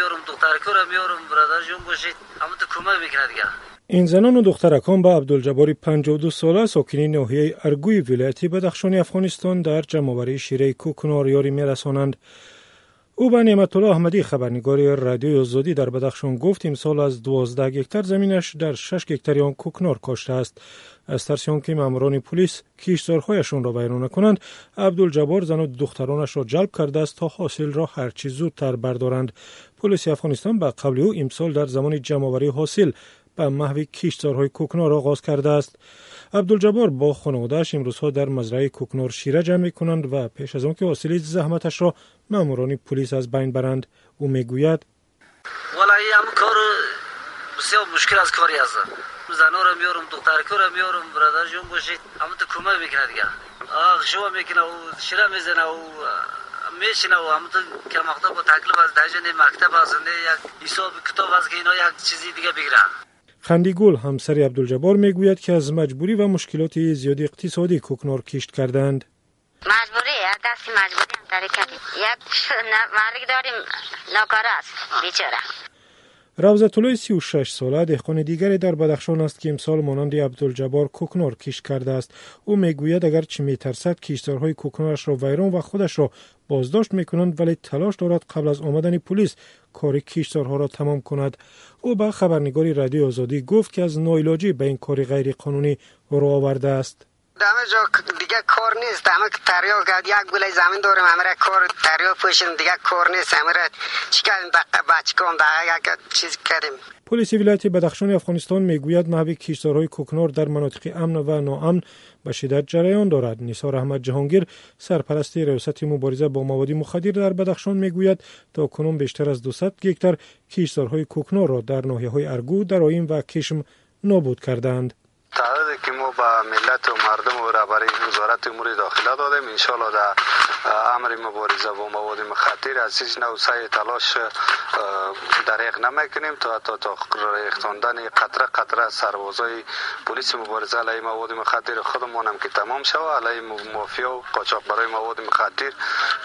میارم دخترکو را میارم برادر جون باشید. اما تو کمک می‌کنه دیگه این زنان و دخترکان به عبدالجبار 52 ساله ساکنی ناحیه ارگوی ولایتی بدخشان افغانستان در جمعآوری شیره کوکنار یاری میرسانند. او به نعمت الله احمدی خبرنگار رادیوی آزادی در بدخشان گفت امسال از 12 گکتر زمینش در 6 گکتر آن کوکنار کاشته است. از ترس که ماموران پلیس کیشزارهایشان را بیرون کنند عبدالجبار زن و دخترانش را جلب کرده است تا حاصل را هرچی زودتر بردارند. پلیس افغانستان به قبل او امسال در زمان جمعآوری حاصل محو کشتارهای کوکنار آغاز کرده است. عبدالجبار با خانوادهش امروزها در مزرعه کوکنار شیره جمع می کنند و پیش از که حاصل زحمتش را ماموران پلیس از بین برند او می‌گوید والله این کار بسیار مشکل از کاری است. زنا را میارم دخترکو را میارم برادر جون باشید اما تو کمک می‌کنه دیگه. آخ شو می‌کنه و شیره می‌زنه و میشینه و همون که مقدار با تکلیف از دهجن مکتب است یک حساب کتاب است که اینا یک چیزی دیگه بگیرن. خندیگل همسر عبدالجبار می‌گوید که از مجبوری و مشکلات زیادی اقتصادی کوکنار کشت کردند. مجبوری؟ دست مجبوری هم کردیم یک مرگ داریم ناکار است بیچاره. روزت الله 36 ساله دهقان دیگری در بدخشان است که امسال مانند عبدالجبار کوکنار کش کرده است. او می‌گوید اگر چه میترسد کشتارهای کوکنارش را ویران و خودش را بازداشت می‌کنند ولی تلاش دارد قبل از آمدن پلیس کار کشتارها را تمام کند. او به خبرنگاری رادیو آزادی گفت که از نایلاجی به این کار غیر قانونی رو آورده است. همه جا دیگه کار نیست. همه تریاک یک گله زمین داریم همه کار تریاک پوشیم دیگه کار نیست. همه چی کردیم؟ کن یک چیز کردیم. پلیس ولایت بدخشان افغانستان می‌گوید محو کشتارهای کوکنار در مناطق امن و ناامن به شدت جریان دارد. نیسار احمد جهانگیر سرپرست ریاست مبارزه با مواد مخدر در بدخشان می‌گوید تا کنون بیشتر از 200 گکتر کشتارهای کوکنار را در ناحیه های ارگو درایم و کشم نابود کردند تعهدی که ما به ملت و مردم و برای وزارت امور داخله دادیم. انشالله در امر مبارزه با مواد مخدر از هیچ نوع سعی تلاش دریغ نمی‌کنیم تا تا تا ریختاندن قطره قطره سربازای پلیس مبارزه علیه مواد مخدر خودمان هم که تمام شود. علیه مافیا و قاچاق برای مواد مخدر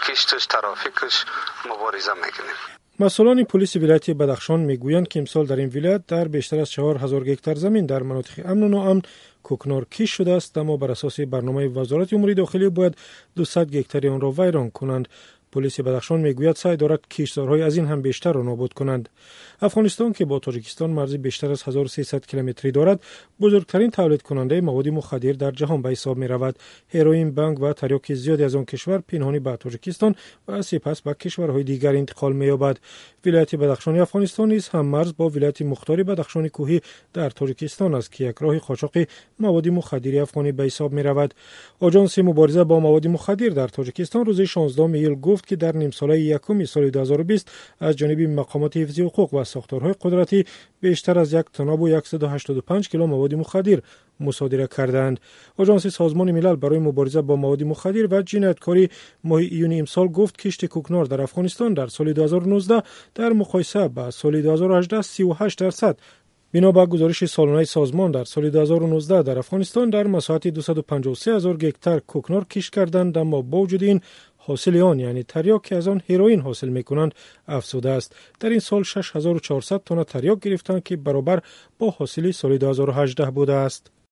کشتش ترافیکش مبارزه می‌کنیم. مسئولان پلیس ولایت بدخشان می‌گویند که امسال در این ولایت در بیشتر از 4000 گکتر زمین در مناطق امن و ناامن کوکنار کیش شده است اما بر اساس برنامه وزارت امور داخلی باید 200 گکتر آن را ویران کنند. پلیس بدخشان می‌گوید سعی دارد کشتارهای از این هم بیشتر را نابود کنند. افغانستان که با تاجیکستان مرزی بیشتر از 1300 کیلومتری دارد بزرگترین تولید کننده مواد مخدر در جهان به حساب می رود هروئین بانک و تریاک زیادی از آن کشور پنهانی به تاجیکستان و سپس به کشورهای دیگر انتقال می یابد ولایت بدخشان افغانستان نیز هم مرز با ولایت مختاری بدخشان کوهی در تاجیکستان است که یک راه قاچاق مواد مخدر افغانی به حساب می رود آژانس مبارزه با مواد مخدر در تاجیکستان روز 16 میل گفت که در نیم ساله یکم سال 2020 از جانب مقامات حفظی حقوق و ساختارهای قدرتی بیشتر از یک تناب و 185 کیلو مواد مخدر مصادره کردند. آژانس سازمان ملل برای مبارزه با مواد مخدر و جنایتکاری ماه ایون امسال گفت کشت کوکنار در افغانستان در سال 2019 در مقایسه با سال 2018 38 درصد. بنا به گزارش سالانه سازمان در سال 2019 در افغانستان در مساحت 253 هزار گکتر کوکنار کش کردند اما با وجود این حاصل آن یعنی تریاک که از آن هروئین حاصل می کنند افزوده است. در این سال 6400 تن تریاک گرفتند که برابر با حاصل سال 2018 بوده است.